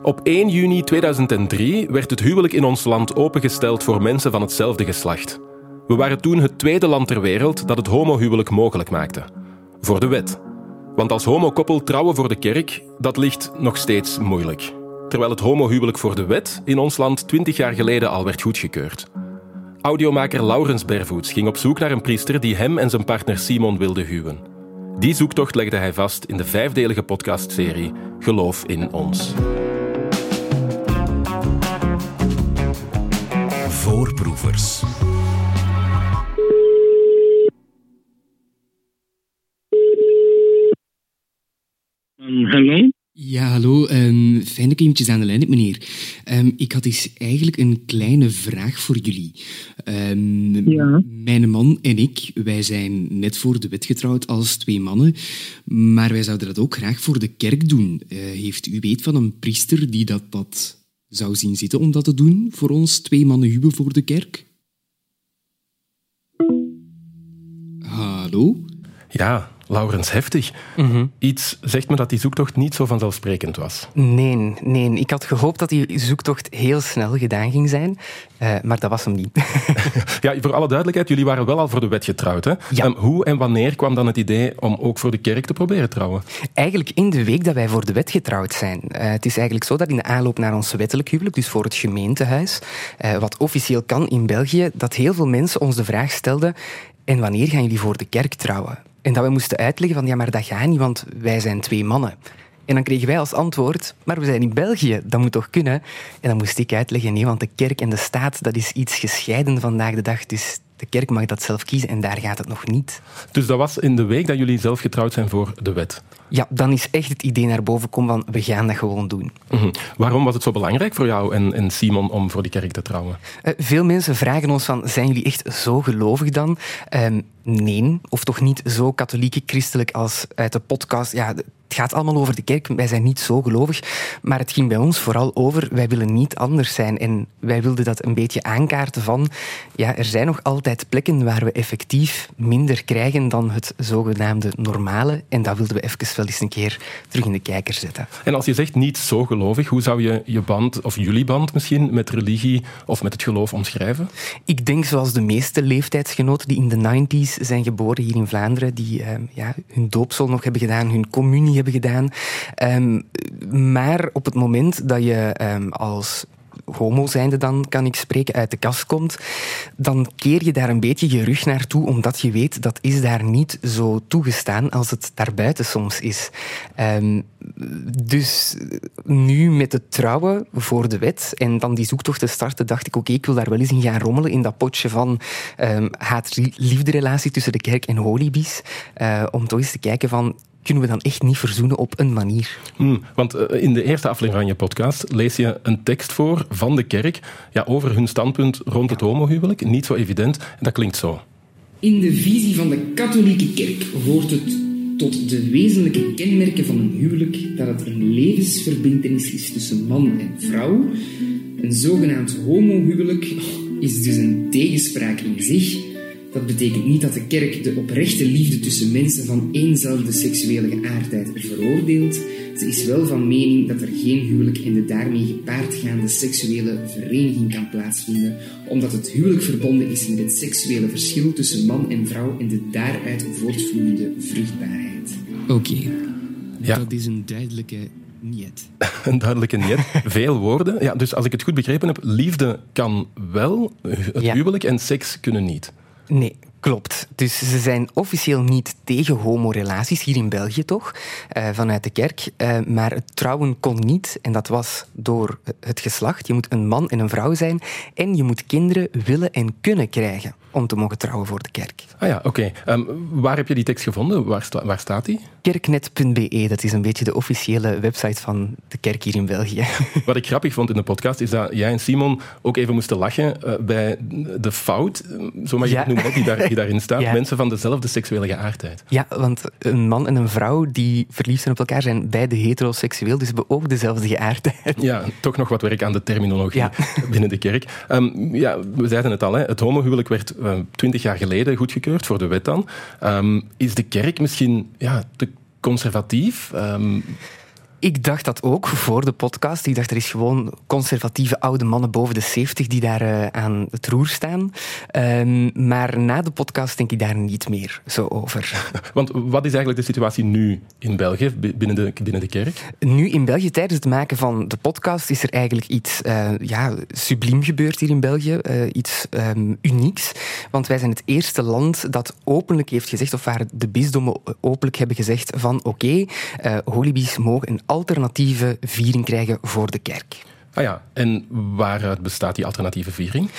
Op 1 juni 2003 werd het huwelijk in ons land opengesteld voor mensen van hetzelfde geslacht. We waren toen het tweede land ter wereld dat het homohuwelijk mogelijk maakte. Voor de wet. Want als homokoppel trouwen voor de kerk, dat ligt nog steeds moeilijk. Terwijl het homohuwelijk voor de wet in ons land 20 jaar geleden al werd goedgekeurd. Audiomaker Laurens Bervoets ging op zoek naar een priester die hem en zijn partner Simon wilde huwen. Die zoektocht legde hij vast in de vijfdelige podcastserie Geloof in ons. Voorproevers. Um, hallo? Ja, hallo. Um, fijn dat ik eventjes aan de lijn heb, meneer. Um, ik had eens eigenlijk een kleine vraag voor jullie. Um, ja. Mijn man en ik, wij zijn net voor de wet getrouwd als twee mannen, maar wij zouden dat ook graag voor de kerk doen. Uh, heeft u weet van een priester die dat, dat zou zien zitten om dat te doen, voor ons twee mannen huwen voor de kerk? Hallo? Ja, Laurens, heftig. Iets zegt me dat die zoektocht niet zo vanzelfsprekend was. Nee, nee. Ik had gehoopt dat die zoektocht heel snel gedaan ging zijn, uh, maar dat was hem niet. ja, voor alle duidelijkheid, jullie waren wel al voor de wet getrouwd. Hè? Ja. Um, hoe en wanneer kwam dan het idee om ook voor de kerk te proberen trouwen? Eigenlijk in de week dat wij voor de wet getrouwd zijn. Uh, het is eigenlijk zo dat in de aanloop naar ons wettelijk huwelijk, dus voor het gemeentehuis, uh, wat officieel kan in België, dat heel veel mensen ons de vraag stelden en wanneer gaan jullie voor de kerk trouwen? En dat we moesten uitleggen van ja, maar dat gaat niet, want wij zijn twee mannen. En dan kregen wij als antwoord, maar we zijn in België, dat moet toch kunnen? En dan moest ik uitleggen, nee, want de kerk en de staat, dat is iets gescheiden vandaag de dag. Dus de kerk mag dat zelf kiezen en daar gaat het nog niet. Dus dat was in de week dat jullie zelf getrouwd zijn voor de wet? Ja, dan is echt het idee naar boven komen van we gaan dat gewoon doen. Mm-hmm. Waarom was het zo belangrijk voor jou en, en Simon om voor die kerk te trouwen? Uh, veel mensen vragen ons van, zijn jullie echt zo gelovig dan? Um, nee, of toch niet zo katholiek christelijk als uit de podcast. Ja, het gaat allemaal over de kerk. Wij zijn niet zo gelovig. Maar het ging bij ons vooral over, wij willen niet anders zijn. En wij wilden dat een beetje aankaarten van, ja, er zijn nog altijd plekken waar we effectief minder krijgen dan het zogenaamde normale. En dat wilden we even wel eens een keer terug in de kijker zetten. En als je zegt niet zo gelovig, hoe zou je je band, of jullie band misschien, met religie of met het geloof omschrijven? Ik denk zoals de meeste leeftijdsgenoten die in de 90s zijn geboren hier in Vlaanderen, die uh, ja, hun doopsel nog hebben gedaan, hun communie hebben gedaan. Um, maar op het moment dat je um, als homo zijnde dan, kan ik spreken, uit de kast komt, dan keer je daar een beetje je rug naartoe, omdat je weet dat is daar niet zo toegestaan als het daarbuiten soms is. Um, dus nu met het trouwen voor de wet en dan die zoektocht te starten, dacht ik, oké, ik wil daar wel eens in gaan rommelen, in dat potje van um, haat-liefde-relatie tussen de kerk en holibies, uh, om toch eens te kijken van, kunnen we dan echt niet verzoenen op een manier. Mm, want uh, in de eerste aflevering van je podcast lees je een tekst voor van de kerk ja, over hun standpunt rond het homohuwelijk. Niet zo evident. En dat klinkt zo. In de visie van de katholieke kerk hoort het tot de wezenlijke kenmerken van een huwelijk dat het een levensverbintenis is tussen man en vrouw. Een zogenaamd homohuwelijk is dus een tegenspraak in zich. Dat betekent niet dat de kerk de oprechte liefde tussen mensen van éénzelfde seksuele geaardheid veroordeelt. Ze is wel van mening dat er geen huwelijk en de daarmee gepaardgaande seksuele vereniging kan plaatsvinden, omdat het huwelijk verbonden is met het seksuele verschil tussen man en vrouw en de daaruit voortvloeiende vruchtbaarheid. Oké, okay. ja. dat is een duidelijke niet. een duidelijke niet. Veel woorden. Ja, dus als ik het goed begrepen heb, liefde kan wel, het Ja. huwelijk en seks kunnen niet. Nee, klopt. Dus ze zijn officieel niet tegen homorelaties, hier in België toch, eh, vanuit de kerk. Eh, maar het trouwen kon niet, en dat was door het geslacht. Je moet een man en een vrouw zijn en je moet kinderen willen en kunnen krijgen om te mogen trouwen voor de kerk. Ah ja, oké. Ehm, waar heb je die tekst gevonden? Waar, sta- waar staat die? Kerknet.be, dat is een beetje de officiële website van de kerk hier in België. Wat ik grappig vond in de podcast is dat jij en Simon ook even moesten lachen eh, bij de fout, zo mag je Ja. het noemen, die, daar, die daarin staat. Ja. Mensen van dezelfde seksuele geaardheid. Ja, want een man en een vrouw die verliefd zijn op elkaar zijn beide heteroseksueel, dus hebben ook dezelfde geaardheid. Ja, toch nog wat werk aan de terminologie Ja. binnen de kerk. Ehm, ja, we zeiden het al, hè, het homohuwelijk werd twintig jaar geleden goedgekeurd voor de wet dan. Ehm, is de kerk misschien ja, te conservatief? Ehm, Ik dacht dat ook voor de podcast. Ik dacht er is gewoon conservatieve oude mannen boven de 70 die daar uh, aan het roer staan. Um, maar na de podcast denk ik daar niet meer zo over. Want wat is eigenlijk de situatie nu in België, binnen de, binnen de kerk? Nu in België, tijdens het maken van de podcast, is er eigenlijk iets uh, ja, subliem gebeurd hier in België. Uh, iets um, unieks. Want wij zijn het eerste land dat openlijk heeft gezegd, of waar de bisdommen openlijk hebben gezegd van oké, okay, holibies mogen een alternatieve viering krijgen voor de kerk. Ah ja, en waaruit bestaat die alternatieve viering?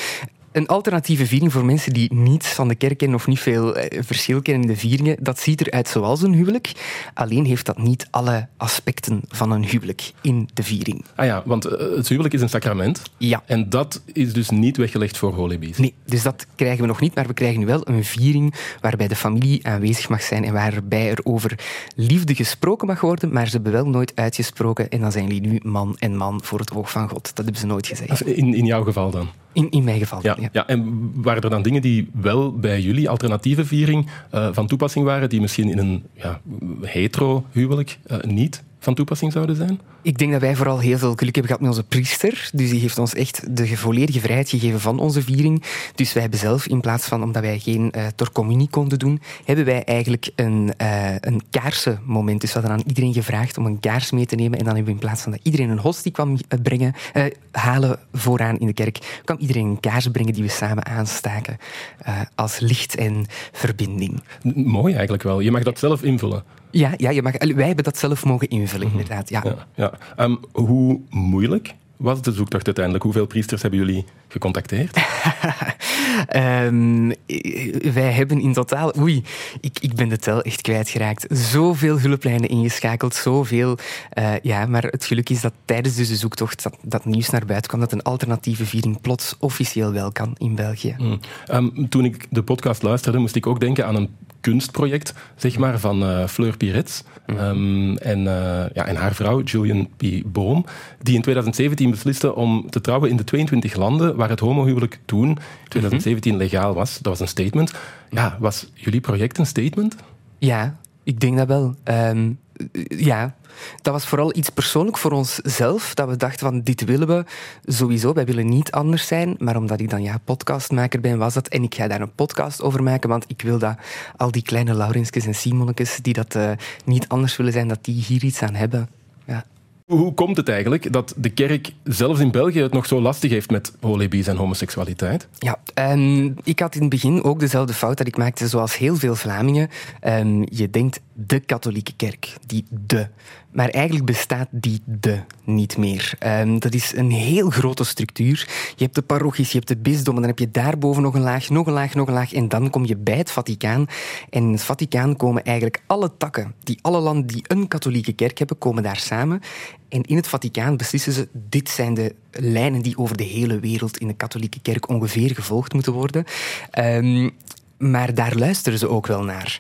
Een alternatieve viering voor mensen die niets van de kerk kennen of niet veel eh, verschil kennen in de vieringen, dat ziet eruit zoals een huwelijk. Alleen heeft dat niet alle aspecten van een huwelijk in de viering. Ah ja, want eh, het huwelijk is een sacrament. Ja. En dat is dus niet weggelegd voor holibies. Nee, dus dat krijgen we nog niet, maar we krijgen nu wel een viering waarbij de familie aanwezig mag zijn en waarbij er over liefde gesproken mag worden, maar ze hebben wel nooit uitgesproken en dan zijn jullie nu man en man voor het oog van God. Dat hebben ze nooit gezegd. In, in jouw geval dan? In, in mijn geval, ja, ja. En waren er dan dingen die wel bij jullie alternatieve viering uh, van toepassing waren, die misschien in een ja, hetero-huwelijk uh, niet van toepassing zouden zijn? Ik denk dat wij vooral heel veel geluk hebben gehad met onze priester. Dus die heeft ons echt de volledige vrijheid gegeven van onze viering. Dus wij hebben zelf, in plaats van omdat wij geen uh, torcommunie konden doen, hebben wij eigenlijk een, uh, een kaarsenmoment. Dus we hadden aan iedereen gevraagd om een kaars mee te nemen. En dan hebben we in plaats van dat iedereen een hostie kwam brengen, uh, halen vooraan in de kerk, kwam iedereen een kaars brengen die we samen aanstaken. als licht en verbinding. Mooi eigenlijk wel. Je mag dat zelf invullen. Ja, ja je mag, wij hebben dat zelf mogen invullen, mm -hmm. inderdaad. Ja. ja, ja. Um, hoe moeilijk was de zoektocht uiteindelijk? Hoeveel priesters hebben jullie gecontacteerd? um, wij hebben in totaal... Oei, ik, ik ben de tel echt kwijtgeraakt. Zoveel hulplijnen ingeschakeld, zoveel... Uh, ja, maar het geluk is dat tijdens dus de zoektocht dat, dat nieuws naar buiten kwam, dat een alternatieve viering plots officieel wel kan in België. Mm. Um, toen ik de podcast luisterde, moest ik ook denken aan een kunstproject, zeg maar, van uh, Fleur Pirets mm. um, en, uh, ja, en haar vrouw, Julian P. Boom, die in 2017 besliste om te trouwen in de 22 landen waar het homohuwelijk toen, in 2017, legaal was. Dat was een statement. Ja, was jullie project een statement? Ja, ik denk dat wel. Um, ja, dat was vooral iets persoonlijk voor onszelf. Dat we dachten van, dit willen we sowieso. Wij willen niet anders zijn. Maar omdat ik dan ja, podcastmaker ben, was dat. En ik ga daar een podcast over maken. Want ik wil dat al die kleine Laurenskes en Simonnekes die dat uh, niet anders willen zijn, dat die hier iets aan hebben. Ja. Hoe komt het eigenlijk dat de kerk zelfs in België het nog zo lastig heeft met holibies en homoseksualiteit? Ja, um, ik had in het begin ook dezelfde fout dat ik maakte zoals heel veel Vlamingen. Um, je denkt de katholieke kerk, die de. Maar eigenlijk bestaat die de niet meer. Um, dat is een heel grote structuur. Je hebt de parochies, je hebt de bisdommen, dan heb je daarboven nog een laag, nog een laag, nog een laag. En dan kom je bij het Vaticaan. En in het Vaticaan komen eigenlijk alle takken, die alle landen die een katholieke kerk hebben, komen daar samen. En in het Vaticaan beslissen ze, dit zijn de lijnen die over de hele wereld in de katholieke kerk ongeveer gevolgd moeten worden. Um, maar daar luisteren ze ook wel naar.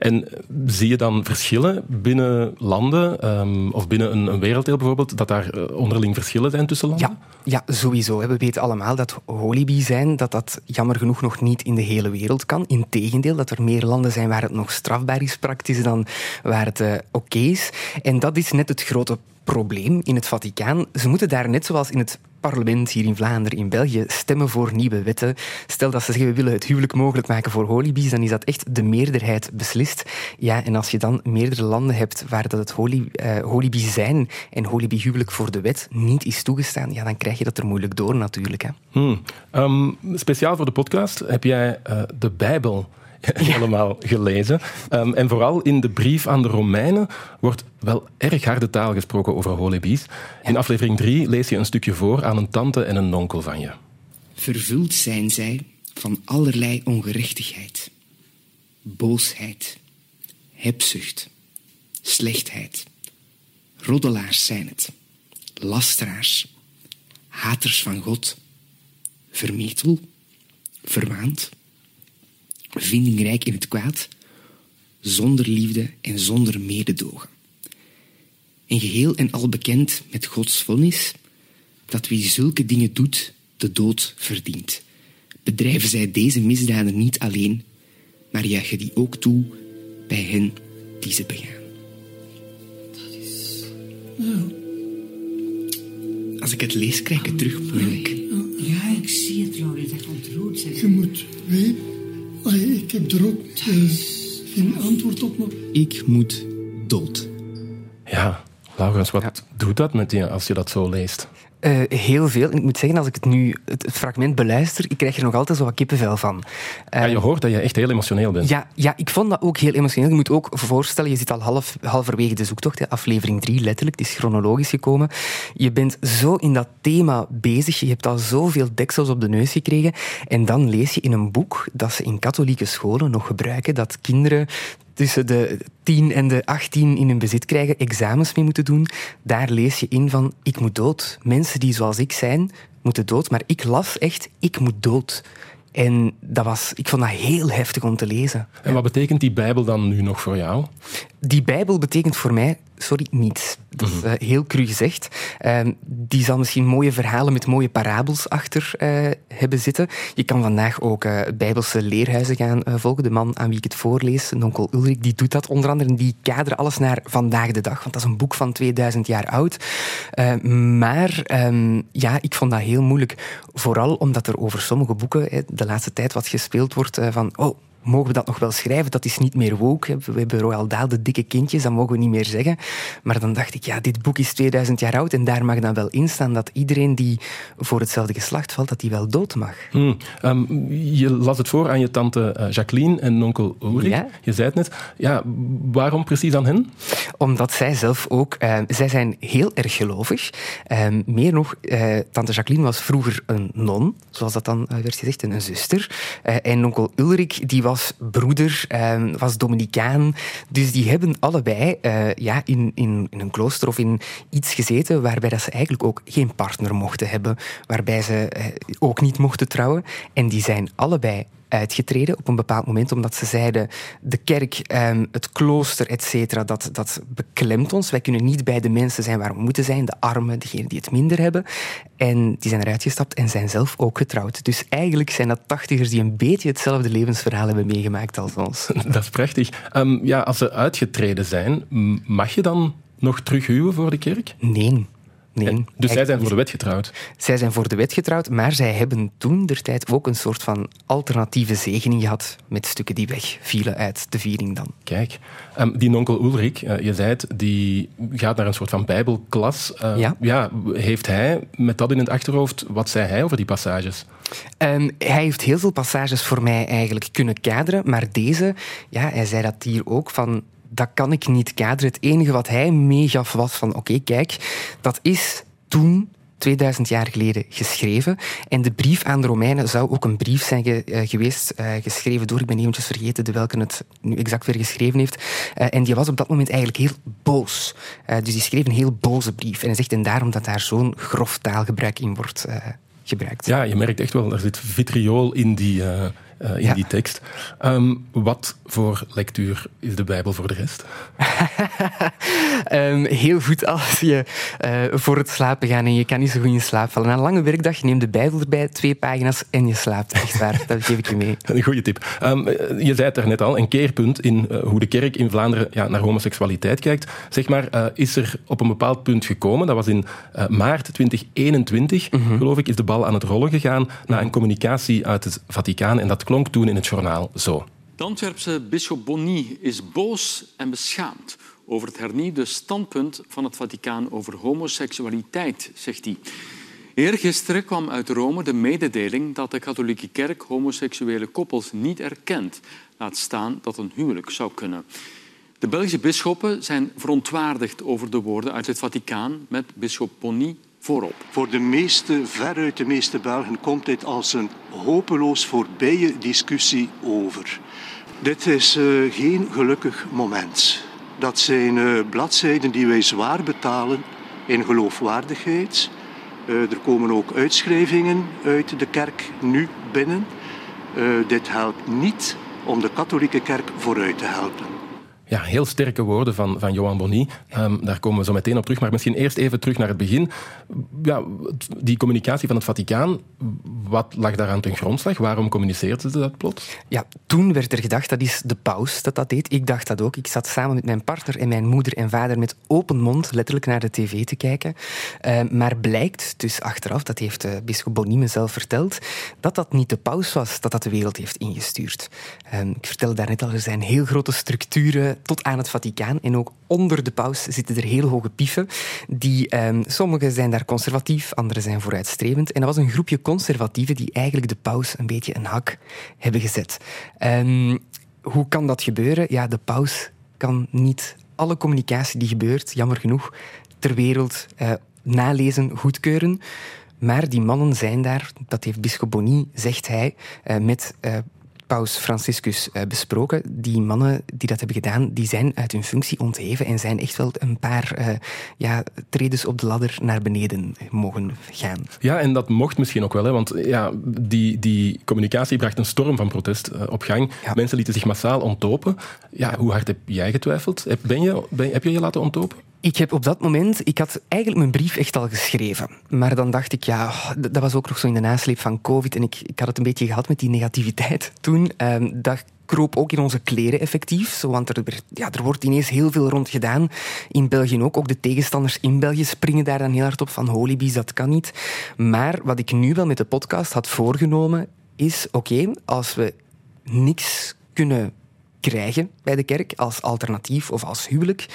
En zie je dan verschillen binnen landen um, of binnen een, een, werelddeel bijvoorbeeld, dat daar uh, onderling verschillen zijn tussen landen? Ja, ja sowieso. We weten allemaal dat holibi zijn, dat dat jammer genoeg nog niet in de hele wereld kan. Integendeel, dat er meer landen zijn waar het nog strafbaar is praktisch dan waar het uh, oké is. En dat is net het grote probleem in het Vaticaan. Ze moeten daar net zoals in het parlement hier in Vlaanderen, in België, stemmen voor nieuwe wetten. Stel dat ze zeggen we willen het huwelijk mogelijk maken voor holibies, dan is dat echt de meerderheid beslist. Ja, en als je dan meerdere landen hebt waar dat het holy, uh, holibi zijn en holibi huwelijk voor de wet niet is toegestaan, ja, dan krijg je dat er moeilijk door natuurlijk. Hè. Hmm. Um, speciaal voor de podcast heb jij uh, de Bijbel helemaal gelezen. Um, en vooral in de brief aan de Romeinen wordt wel erg harde taal gesproken over holibies. In aflevering 3 lees je een stukje voor aan een tante en een onkel van je. Vervuld zijn zij van allerlei ongerechtigheid, boosheid, hebzucht, slechtheid. Roddelaars zijn het, lasteraars, haters van God, vermetel, verwaand, vindingrijk in het kwaad, zonder liefde en zonder mededogen. En geheel en al bekend met Gods vonnis dat wie zulke dingen doet, de dood verdient. Bedrijven zij deze misdaden niet alleen, maar juichen die ook toe bij hen die ze begaan. Dat is Als ik het lees, krijg ik het terug moeilijk. Ja, ik zie het, Laurie. Dat ontroert Je zich. moet weten... Allee, Ik heb er ook eh, geen antwoord op, maar... Ik moet dood. Ja, Laurens, wat doet dat met je als je dat zo leest? Eh, heel veel. En ik moet zeggen, als ik het nu, het, het fragment beluister, ik krijg er nog altijd zo wat kippenvel van. Ja, je hoort dat je echt heel emotioneel bent. Ja, ja, ik vond dat ook heel emotioneel. Je moet ook voorstellen, je zit al half, halverwege de zoektocht, hè, aflevering 3 letterlijk, het is chronologisch gekomen. Je bent zo in dat thema bezig, je hebt al zoveel deksels op de neus gekregen. En dan lees je in een boek dat ze in katholieke scholen nog gebruiken, dat kinderen tussen de 10 en de 18 in hun bezit krijgen, examens mee moeten doen. Daar lees je in van, ik moet dood. Mensen die zoals ik zijn, moeten dood. Maar ik las echt, ik moet dood. En dat was, ik vond dat heel heftig om te lezen. En wat betekent die Bijbel dan nu nog voor jou? Die Bijbel betekent voor mij, sorry, niets. Dat is eh, heel cru gezegd. Ehm, die zal misschien mooie verhalen met mooie parabels achter eh, hebben zitten. Je kan vandaag ook eh, Bijbelse leerhuizen gaan volgen. De man aan wie ik het voorlees, onkel Ulrich, die doet dat onder andere. En die kaderen alles naar vandaag de dag, want dat is een boek van 2000 jaar oud. Maar ehm, ja, ik vond dat heel moeilijk. Vooral omdat er over sommige boeken hè, de laatste tijd wat gespeeld wordt van... Oh, mogen we dat nog wel schrijven? Dat is niet meer woke. We hebben Royal Dahl, de dikke kindjes, dat mogen we niet meer zeggen. Maar dan dacht ik, ja, dit boek is 2000 jaar oud en daar mag dan wel in staan dat iedereen die voor hetzelfde geslacht valt, dat die wel dood mag. Hmm. Ehm, je las het voor aan je tante eh, Jacqueline en onkel Ulrich. Ja. Je zei het net. Ja, waarom precies aan hen? Omdat zij zelf ook... eh, zij zijn heel erg gelovig. Eh, meer nog, eh, tante Jacqueline was vroeger een non, zoals dat dan werd gezegd, en een zuster. En onkel Ulrich, die was broeder, eh, was Dominicaan. Dus die hebben allebei eh, ja, in, in, in een klooster of in iets gezeten waarbij dat ze eigenlijk ook geen partner mochten hebben, waarbij ze eh, ook niet mochten trouwen. En die zijn allebei uitgetreden op een bepaald moment, omdat ze zeiden de kerk, ehm, het klooster, et cetera, dat, dat beklemt ons. Wij kunnen niet bij de mensen zijn waar we moeten zijn, de armen, degenen die het minder hebben. En die zijn eruit gestapt en zijn zelf ook getrouwd. Dus eigenlijk zijn dat tachtigers die een beetje hetzelfde levensverhaal hebben meegemaakt als ons. Dat is prachtig. Ehm, ja, als ze uitgetreden zijn, mag je dan nog terughuwen voor de kerk? Nee. Nee. Dus zij zijn voor de wet getrouwd. Zij zijn voor de wet getrouwd, maar zij hebben toen der tijd ook een soort van alternatieve zegening gehad met stukken die wegvielen uit de viering dan. Kijk, Ehm, die onkel Ulrich, eh, je zei het, die gaat naar een soort van bijbelklas. Eh, Ja. heeft hij met dat in het achterhoofd, wat zei hij over die passages? Ehm, hij heeft heel veel passages voor mij eigenlijk kunnen kaderen, maar deze, ja, hij zei dat hier ook van. Dat kan ik niet kaderen. Het enige wat hij meegaf was van: oké, kijk, dat is toen 2000 jaar geleden geschreven. En de brief aan de Romeinen zou ook een brief zijn eh, geweest, eh, geschreven door, ik ben eventjes vergeten de welke het nu exact weer geschreven heeft. Eh, en die was op dat moment eigenlijk heel boos. Dus die schreef een heel boze brief. En hij zegt, en daarom dat daar zo'n grof taalgebruik in wordt gebruikt. Ja, je merkt echt wel, er zit vitriool in die, eh, in Ja. die tekst. Ehm, wat voor lectuur is de Bijbel voor de rest? Ehm, heel goed als je eh, voor het slapen gaat en je kan niet zo goed in slaap vallen. Na een lange werkdag, neem de Bijbel erbij, twee pagina's en je slaapt. Echt waar, dat geef ik je mee. Een goede tip. Ehm, eh, je zei het daarnet al, een keerpunt in hoe de kerk in Vlaanderen ja, naar homoseksualiteit kijkt. Zeg maar, is er op een bepaald punt gekomen, dat was in maart 2021, geloof ik, is de bal aan het rollen gegaan na een communicatie uit het Vaticaan. En dat klonk toen in het journaal zo. De Antwerpse bisschop Bonny is boos en beschaamd over het hernieuwde standpunt van het Vaticaan over homoseksualiteit, zegt hij. Eergisteren kwam uit Rome de mededeling dat de katholieke kerk homoseksuele koppels niet erkent, laat staan dat een huwelijk zou kunnen. De Belgische bisschoppen zijn verontwaardigd over de woorden uit het Vaticaan met bisschop Bonny voorop. Voor de meeste, veruit de meeste Belgen, komt dit als een hopeloos voorbije discussie over. Dit is eh, geen gelukkig moment. Dat zijn eh, bladzijden die wij zwaar betalen in geloofwaardigheid. Eh, er komen ook uitschrijvingen uit de kerk nu binnen. Dit helpt niet om de katholieke kerk vooruit te helpen. Ja, heel sterke woorden van, van Johan Bonny. Ehm, daar komen we zo meteen op terug. Maar misschien eerst even terug naar het begin. Ja, die communicatie van het Vaticaan, wat lag daaraan ten grondslag? Waarom communiceerden ze dat plots? Ja, toen werd er gedacht, dat is de paus dat dat deed. Ik dacht dat ook. Ik zat samen met mijn partner en mijn moeder en vader met open mond letterlijk naar de tv te kijken. Uh, maar blijkt dus achteraf, dat heeft uh, bischop Bonny me zelf verteld, dat dat niet de paus was dat dat de wereld heeft ingestuurd. Uh, ik vertelde daarnet al, er zijn heel grote structuren tot aan het Vaticaan. En ook onder de paus zitten er heel hoge pieven. Die, um, sommige zijn daar conservatief, andere zijn vooruitstrevend. En dat was een groepje conservatieven die eigenlijk de paus een beetje een hak hebben gezet. Um, hoe kan dat gebeuren? Ja, de paus kan niet alle communicatie die gebeurt, jammer genoeg, ter wereld uh, nalezen, goedkeuren. Maar die mannen zijn daar, dat heeft Bisschop Bonny, zegt hij, uh, met uh, paus Franciscus uh, besproken. Die mannen die dat hebben gedaan, die zijn uit hun functie ontheven en zijn echt wel een paar uh, ja, tredes op de ladder naar beneden mogen gaan. Ja, en dat mocht misschien ook wel, hè, want ja, die, die communicatie bracht een storm van protest uh, op gang. Ja. Mensen lieten zich massaal ontdopen. Ja, hoe hard heb jij getwijfeld? Ben je, ben, heb je je laten ontdopen? Ik heb op dat moment, ik had eigenlijk mijn brief echt al geschreven. Maar dan dacht ik, ja, dat was ook nog zo in de nasleep van COVID. En ik, ik had het een beetje gehad met die negativiteit toen. Um, dat kroop ook in onze kleren effectief. Zo, want er, ja, er wordt ineens heel veel rond gedaan. In België ook. Ook de tegenstanders in België springen daar dan heel hard op van holibies, dat kan niet. Maar wat ik nu wel met de podcast had voorgenomen, is oké, als we niks kunnen krijgen bij de kerk als alternatief of als huwelijk,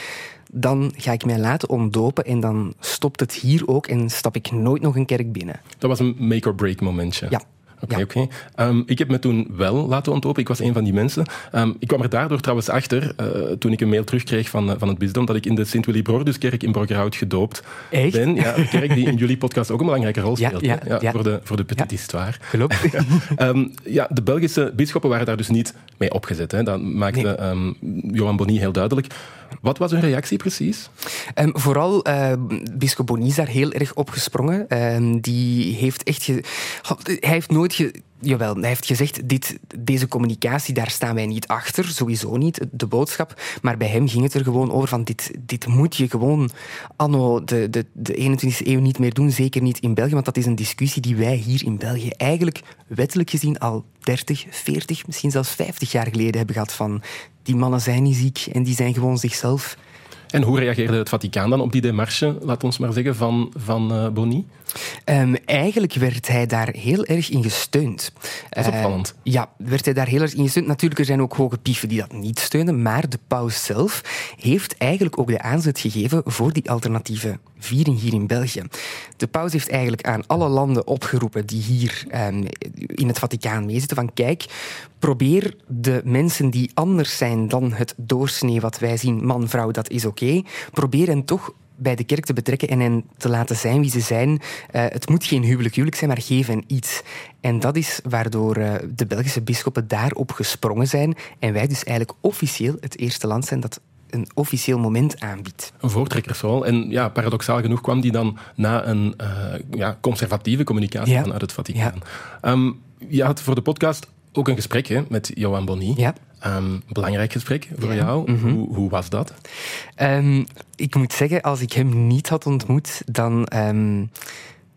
dan ga ik mij laten ontdopen en dan stopt het hier ook en stap ik nooit nog een kerk binnen. Dat was een make-or-break momentje. Ja. Oké, okay, ja. okay. um, ik heb me toen wel laten ontdopen. Ik was een van die mensen. Um, ik kwam er daardoor trouwens achter, uh, toen ik een mail terugkreeg van, uh, van het bisdom, dat ik in de Sint-Willy-Broduskerk in Broggerhout gedoopt Echt? ben. Ja, een kerk die in jullie podcast ook een belangrijke rol speelt. Ja, ja, ja, Voor de, voor de petit histoire. Klopt. um, ja, de Belgische bisschoppen waren daar dus niet mee opgezet. Hè. Dat maakte nee. Johan Bonny heel duidelijk. Wat was hun reactie precies? Um, vooral uh, Bonny is daar heel erg opgesprongen. Um, die heeft echt... Hij heeft nooit... Jawel, hij heeft gezegd, dit, deze communicatie, daar staan wij niet achter, sowieso niet, de boodschap. Maar bij hem ging het er gewoon over van, dit, dit moet je gewoon anno de, de, de 21e eeuw niet meer doen, zeker niet in België, want dat is een discussie die wij hier in België eigenlijk wettelijk gezien al 30, 40, misschien zelfs 50 jaar geleden hebben gehad van, die mannen zijn niet ziek en die zijn gewoon zichzelf. En hoe reageerde het Vaticaan dan op die demarche, laat ons maar zeggen, van, van uh, Bonny? Um, eigenlijk werd hij daar heel erg in gesteund. Dat is opvallend. Uh, ja, werd hij daar heel erg in gesteund. Natuurlijk, er zijn ook hoge pieven die dat niet steunen, maar de paus zelf heeft eigenlijk ook de aanzet gegeven voor die alternatieve viering hier in België. De paus heeft eigenlijk aan alle landen opgeroepen die hier um, in het Vaticaan meezitten van kijk, probeer de mensen die anders zijn dan het doorsnee wat wij zien, man, vrouw, dat is oké. Okay. Probeer hen toch bij de kerk te betrekken en hen te laten zijn wie ze zijn. Uh, het moet geen huwelijk huwelijk zijn, maar geef hen iets. En dat is waardoor uh, de Belgische bisschoppen daarop gesprongen zijn en wij dus eigenlijk officieel het eerste land zijn dat een officieel moment aanbiedt. Een voortrekkersrol. En ja, paradoxaal genoeg kwam die dan na een uh, ja, conservatieve communicatie ja. vanuit het Vaticaan. Ja. Um, je had voor de podcast ook een gesprek hè, met Johan Bonny. Ja. Um, belangrijk gesprek voor ja. jou. Mm -hmm. hoe, hoe, was dat? Um, ik moet zeggen, als ik hem niet had ontmoet, dan, um,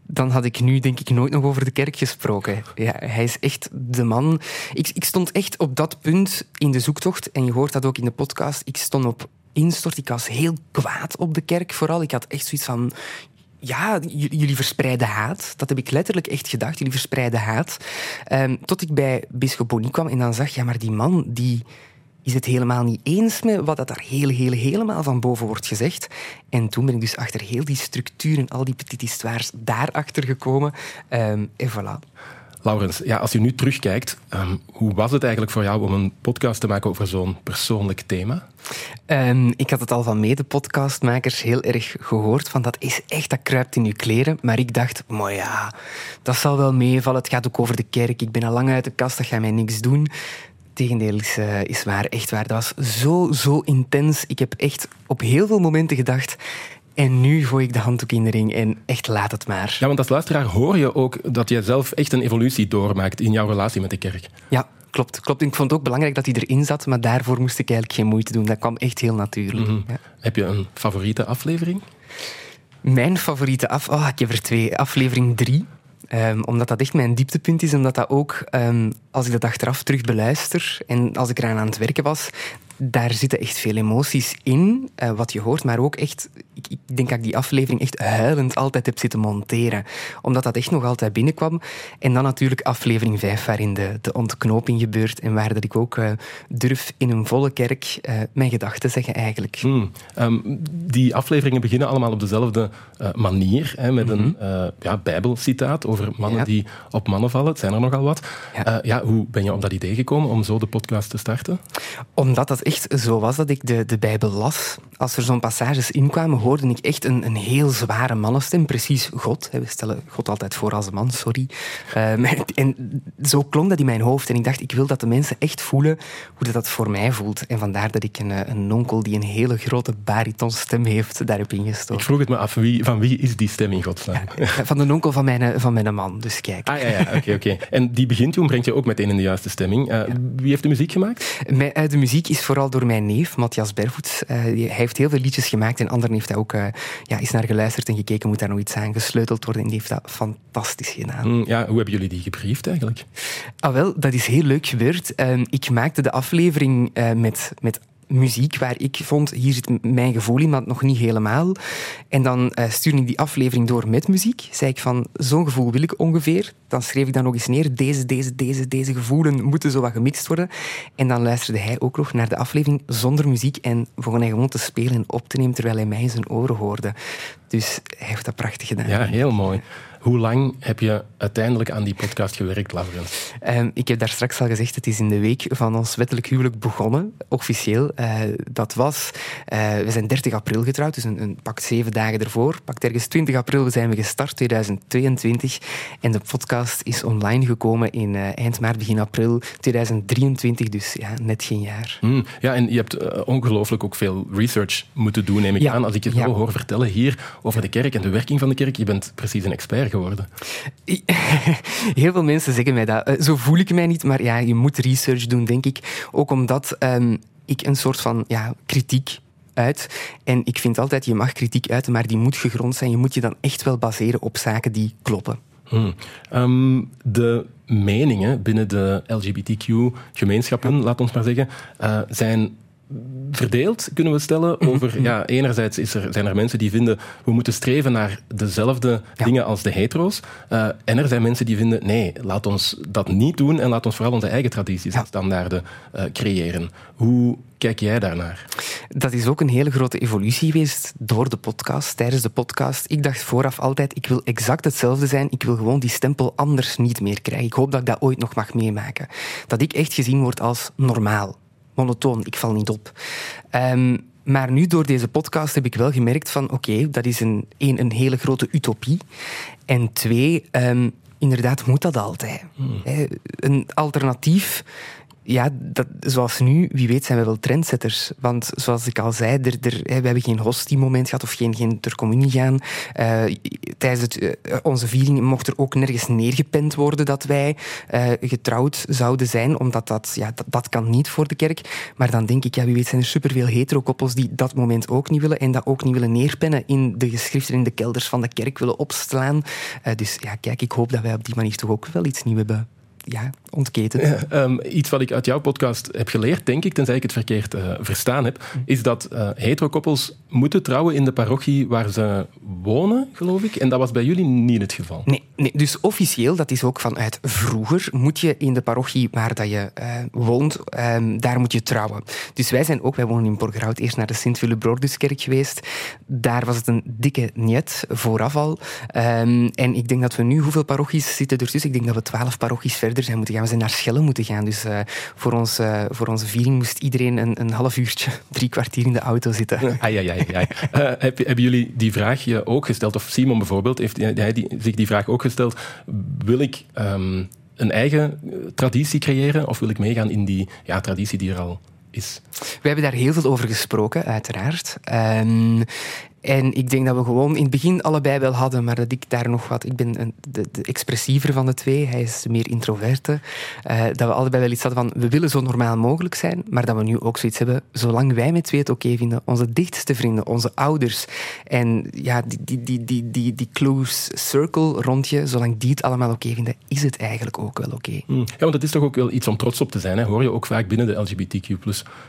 dan had ik nu denk ik nooit nog over de kerk gesproken. Ja, hij is echt de man. Ik, ik stond echt op dat punt in de zoektocht, en je hoort dat ook in de podcast. Ik stond op instort. Ik was heel kwaad op de kerk vooral. Ik had echt zoiets van ja, jullie verspreiden haat. Dat heb ik letterlijk echt gedacht. Jullie verspreiden haat. Um, tot ik bij Bisschop Bonny kwam en dan zag, ja, maar die man die is het helemaal niet eens met wat dat daar heel, heel, helemaal van boven wordt gezegd. En toen ben ik dus achter heel die structuur en al die petit histoires daarachter gekomen. Um, en voilà. Laurens, ja, als je nu terugkijkt, um, hoe was het eigenlijk voor jou om een podcast te maken over zo'n persoonlijk thema? Ik had het al van mede-podcastmakers heel erg gehoord, van dat is echt, dat kruipt in je kleren. Maar ik dacht, maar ja, dat zal wel meevallen. Het gaat ook over de kerk. Ik ben al lang uit de kast, dat gaat mij niks doen. Tegendeel is, uh, is waar, echt waar. Dat was zo, zo intens. Ik heb echt op heel veel momenten gedacht... En nu gooi ik de handdoek in de ring en echt laat het maar. Ja, want als luisteraar hoor je ook dat jij zelf echt een evolutie doormaakt in jouw relatie met de kerk. Ja, klopt, klopt. Ik vond het ook belangrijk dat hij erin zat, maar daarvoor moest ik eigenlijk geen moeite doen. Dat kwam echt heel natuurlijk. Mhm. ja. Heb je een favoriete aflevering? Mijn favoriete af... Oh, ik heb er twee. Aflevering drie. Ehm, omdat dat echt mijn dieptepunt is. Omdat dat ook, ehm, als ik dat achteraf terug beluister en als ik eraan aan het werken was, daar zitten echt veel emoties in, eh, wat je hoort. Maar ook echt, ik, ik denk dat ik die aflevering echt huilend altijd heb zitten monteren. Omdat dat echt nog altijd binnenkwam. En dan natuurlijk aflevering 5, waarin de, de ontknoping gebeurt. En waar dat ik ook eh, durf in een volle kerk eh, mijn gedachten zeggen eigenlijk. Hmm. Ehm, die afleveringen beginnen allemaal op dezelfde manier, hè, met een eh, ja, bijbelcitaat over mannen Ja. die op mannen vallen. Het zijn er nogal wat. Ja. Ja, hoe ben je op dat idee gekomen om zo de podcast te starten? Omdat dat echt zo was dat ik de, de Bijbel las. Als er zo'n passages inkwamen, hoorde ik echt een, een heel zware mannenstem. Precies God. hè. We stellen God altijd voor als een man, sorry. Ehm, en zo klonk dat in mijn hoofd. En ik dacht, ik wil dat de mensen echt voelen hoe dat, dat voor mij voelt. En vandaar dat ik een, eh, een onkel die een hele grote baritonstem heeft, daar heb Ik ingestoken. vroeg het me af, wie, van wie is die stem in godsnaam? Van de onkel van mijn, van mijn man, dus kijk. Ah ja, ja oké, oké. En die begintune brengt je ook meteen in de juiste stemming. Eh, Wie heeft de muziek gemaakt? Mijn- eh, De muziek is vooral door mijn neef, Matthias Bervoets. Eh, hij heeft heel veel liedjes gemaakt en anderen heeft hij ook eh, ja, eens naar geluisterd en gekeken. Moet daar nog iets aan gesleuteld worden? En die heeft dat fantastisch gedaan. Hmm, ja, hoe hebben jullie die gebriefd eigenlijk? Ah, wel, dat is heel leuk gebeurd. Ehm, ik maakte de aflevering eh, met, met muziek waar ik vond, hier zit mijn gevoel in, maar nog niet helemaal. En dan eh, stuurde ik die aflevering door met muziek. Zei ik van, zo'n gevoel wil ik ongeveer. Dan schreef ik dan nog eens neer, deze, deze, deze, deze gevoelen moeten zo wat gemixt worden. En dan luisterde hij ook nog naar de aflevering zonder muziek en begon hij gewoon te spelen en op te nemen terwijl hij mij in zijn oren hoorde. Dus hij heeft dat prachtig gedaan. Ja, heel mooi. Hoe lang heb je uiteindelijk aan die podcast gewerkt, Laurens? Ehm, ik heb daar straks al gezegd, het is in de week van ons wettelijk huwelijk begonnen, officieel. Eh, dat was, eh, we zijn 30 april getrouwd, dus een, een pak zeven dagen ervoor. Pakt ergens 20 april zijn we gestart, 2022. En de podcast is online gekomen in eh, eind maart, begin april 2023, dus ja, net geen jaar. Hmm, Ja, en je hebt ongelooflijk ook veel research moeten doen, neem ik Ja, aan. Als ik je ja. zo hoor vertellen hier over de kerk en de werking van de kerk, je bent precies een expert geworden. Heel veel mensen zeggen mij dat. Eh, Zo voel ik mij niet, maar ja, je moet research doen, denk ik. Ook omdat ehm, ik een soort van ja, kritiek uit. En ik vind altijd, je mag kritiek uiten, maar die moet gegrond zijn. Je moet je dan echt wel baseren op zaken die kloppen. Hmm. Ehm, de meningen binnen de LGBTQ-gemeenschappen, laat ons maar zeggen, eh, zijn verdeeld, kunnen we stellen. Over, ja, enerzijds is er, zijn er mensen die vinden we moeten streven naar dezelfde Ja. dingen als de hetero's. Eh, en er zijn mensen die vinden nee, laat ons dat niet doen en laat ons vooral onze eigen tradities en Ja. standaarden eh, creëren. Hoe kijk jij daarnaar? Dat is ook een hele grote evolutie geweest door de podcast, tijdens de podcast. Ik dacht vooraf altijd, ik wil exact hetzelfde zijn. Ik wil gewoon die stempel anders niet meer krijgen. Ik hoop dat ik dat ooit nog mag meemaken. Dat ik echt gezien word als normaal. Monotoon, ik val niet op. Ehm, maar nu, door deze podcast, heb ik wel gemerkt van... Oké, dat is een, één, een hele grote utopie. En twee, ehm, inderdaad moet dat altijd. Hè, Een alternatief... Ja, dat, zoals nu, wie weet zijn we wel trendsetters. Want zoals ik al zei, er, er, we hebben geen hostie-moment gehad of geen, geen ter communie gaan. Eh, tijdens eh, onze viering mocht er ook nergens neergepend worden dat wij eh, getrouwd zouden zijn, omdat dat, ja, dat, kan niet voor de kerk. Maar dan denk ik, ja, wie weet zijn er superveel hetero-koppels die dat moment ook niet willen en dat ook niet willen neerpennen in de geschriften in de kelders van de kerk willen opslaan. Dus ja, kijk, ik hoop dat wij op die manier toch ook wel iets nieuws hebben ja, ontketend. Ja, ehm, iets wat ik uit jouw podcast heb geleerd, denk ik, tenzij ik het verkeerd eh, verstaan heb, is dat eh heterokoppels moeten trouwen in de parochie waar ze wonen, geloof ik. En dat was bij jullie niet het geval. Nee, nee, dus officieel, dat is ook vanuit vroeger, moet je in de parochie waar dat je eh, woont, ehm, daar moet je trouwen. Dus wij zijn ook, wij wonen in Borgerhout, eerst naar de Sint-Willebroduskerk geweest. Daar was het een dikke niet, vooraf al. Ehm, en ik denk dat we nu, hoeveel parochies zitten er tussen? Ik denk dat we twaalf parochies verder zijn moeten gaan. We zijn naar Schellen moeten gaan. Dus eh, voor, ons, eh, voor onze viering moest iedereen een, een half uurtje, drie kwartier in de auto zitten. Ai, ai, ai, ai. Eh, heb- hebben jullie die vraag je ook gesteld? Of Simon bijvoorbeeld, heeft hij die, zich die vraag ook gesteld? Wil ik ehm, een eigen traditie creëren of wil ik meegaan in die ja, traditie die er al is? We hebben daar heel veel over gesproken, uiteraard. Ehm, En ik denk dat we gewoon in het begin allebei wel hadden, maar dat ik daar nog wat... Ik ben een, de, de expressiever van de twee, hij is meer introverte. Uh, dat we allebei wel iets hadden van, we willen zo normaal mogelijk zijn, maar dat we nu ook zoiets hebben, zolang wij met twee het oké vinden, onze dichtste vrienden, onze ouders, en ja, die, die, die, die, die, die close circle rond je, zolang die het allemaal oké vinden, is het eigenlijk ook wel oké. Hmm. Ja, want het is toch ook wel iets om trots op te zijn, hè? hoor je ook vaak binnen de LGBTQ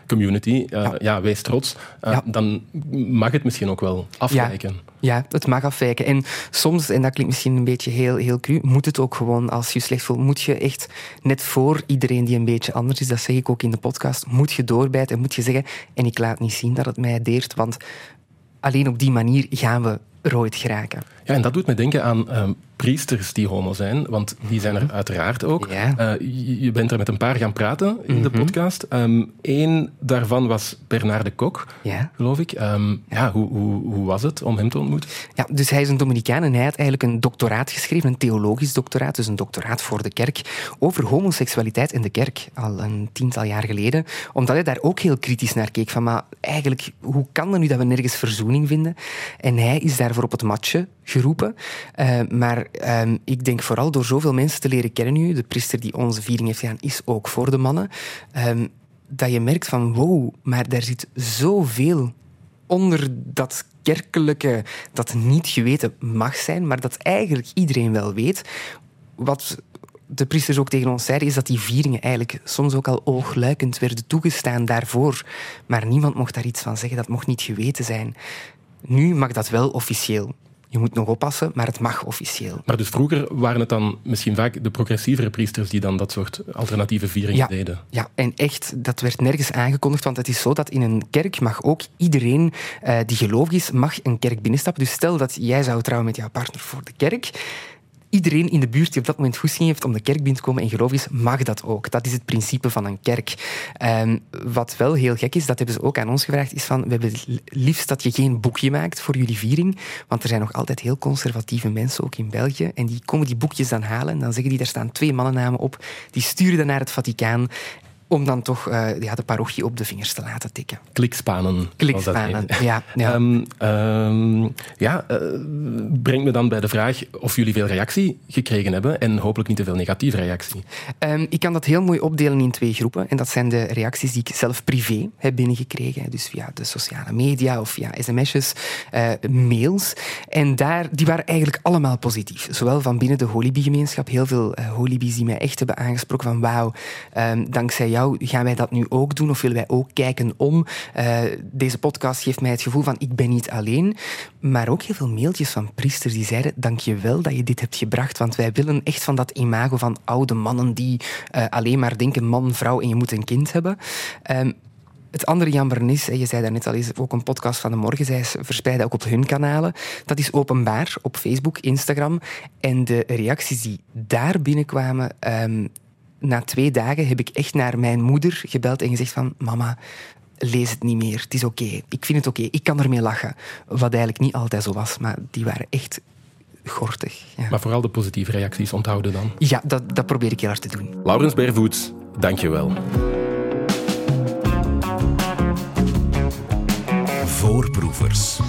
community. Uh, ja. ja, wees trots. Uh, ja. Dan mag het misschien ook wel afwijken. Ja, het mag afwijken. En soms, en dat klinkt misschien een beetje heel, heel cru, moet het ook gewoon, als je slecht voelt, moet je echt net voor iedereen die een beetje anders is, dat zeg ik ook in de podcast, moet je doorbijten en moet je zeggen, en ik laat niet zien dat het mij deert, want alleen op die manier gaan we eruit geraken. Ja, en dat doet me denken aan um, priesters die homo zijn, want die zijn er mhm. uiteraard ook. Ja. Uh, je bent er met een paar gaan praten in mm -hmm. de mhm. podcast. Eén ehm, daarvan was Bernard de Kok, ja. geloof ik. Um, ja, hoe, hoe, hoe, was het om hem te ontmoeten? Ja, dus hij is een Dominicaan en hij had eigenlijk een doctoraat geschreven, een theologisch doctoraat, dus een doctoraat voor de kerk, over homoseksualiteit in de kerk, al een tiental jaar geleden. Omdat hij daar ook heel kritisch naar keek, van maar eigenlijk, hoe kan het nu dat we nergens verzoening vinden? En hij is daarvoor op het matje geroepen. Uh, maar uh, ik denk vooral door zoveel mensen te leren kennen nu, de priester die onze viering heeft gedaan, is ook voor de mannen, uh, dat je merkt van wow, maar daar zit zoveel onder dat kerkelijke dat niet geweten mag zijn, maar dat eigenlijk iedereen wel weet. Wat de priesters ook tegen ons zeiden, is dat die vieringen eigenlijk soms ook al oogluikend werden toegestaan daarvoor. Maar niemand mocht daar iets van zeggen, dat mocht niet geweten zijn. Nu mag dat wel officieel. Je moet nog oppassen, maar het mag officieel. Maar dus vroeger waren het dan misschien vaak de progressievere priesters die dan dat soort alternatieve vieringen deden? Ja, en echt, dat werd nergens aangekondigd, want het is zo dat in een kerk mag ook iedereen uh, die gelovig is, mag een kerk binnenstappen. Dus stel dat jij zou trouwen met jouw partner voor de kerk, iedereen in de buurt die op dat moment goesting heeft om de kerk binnen te komen en gelovig is, mag dat ook. Dat is het principe van een kerk. Um, wat wel heel gek is, dat hebben ze ook aan ons gevraagd, is van, we hebben liefst dat je geen boekje maakt voor jullie viering, want er zijn nog altijd heel conservatieve mensen, ook in België, en die komen die boekjes dan halen en dan zeggen die, daar staan twee mannennamen op, die sturen dan naar het Vaticaan om dan toch uh, ja, de parochie op de vingers te laten tikken. Klikspanen. Klikspanen, ja. Ja, um, um, ja uh, brengt me dan bij de vraag of jullie veel reactie gekregen hebben en hopelijk niet te veel negatieve reactie. Um, ik kan dat heel mooi opdelen in twee groepen. En dat zijn de reacties die ik zelf privé heb binnengekregen. Dus via de sociale media of via sms'jes, uh, mails. En daar, die waren eigenlijk allemaal positief. Zowel van binnen de Holibi-gemeenschap, heel veel Holibis die mij echt hebben aangesproken van wauw, dankzij jou gaan wij dat nu ook doen of willen wij ook kijken om? Uh, deze podcast geeft mij het gevoel van ik ben niet alleen. Maar ook heel veel mailtjes van priesters die zeiden dank je wel dat je dit hebt gebracht, want wij willen echt van dat imago van oude mannen die uh, alleen maar denken man, vrouw en je moet een kind hebben. Um, het andere jammer is, je zei daarnet al eens, ook een podcast van de morgen, zij verspreiden ook op hun kanalen. Dat is openbaar op Facebook, Instagram. En de reacties die daar binnenkwamen, um, na twee dagen heb ik echt naar mijn moeder gebeld en gezegd van mama, lees het niet meer. Het is oké. Ik vind het oké. Ik kan ermee lachen. Wat eigenlijk niet altijd zo was, maar die waren echt gortig. Ja. Maar vooral de positieve reacties onthouden dan? Ja, dat, dat probeer ik heel hard te doen. Laurens Bervoets, dank je wel. Voorproevers.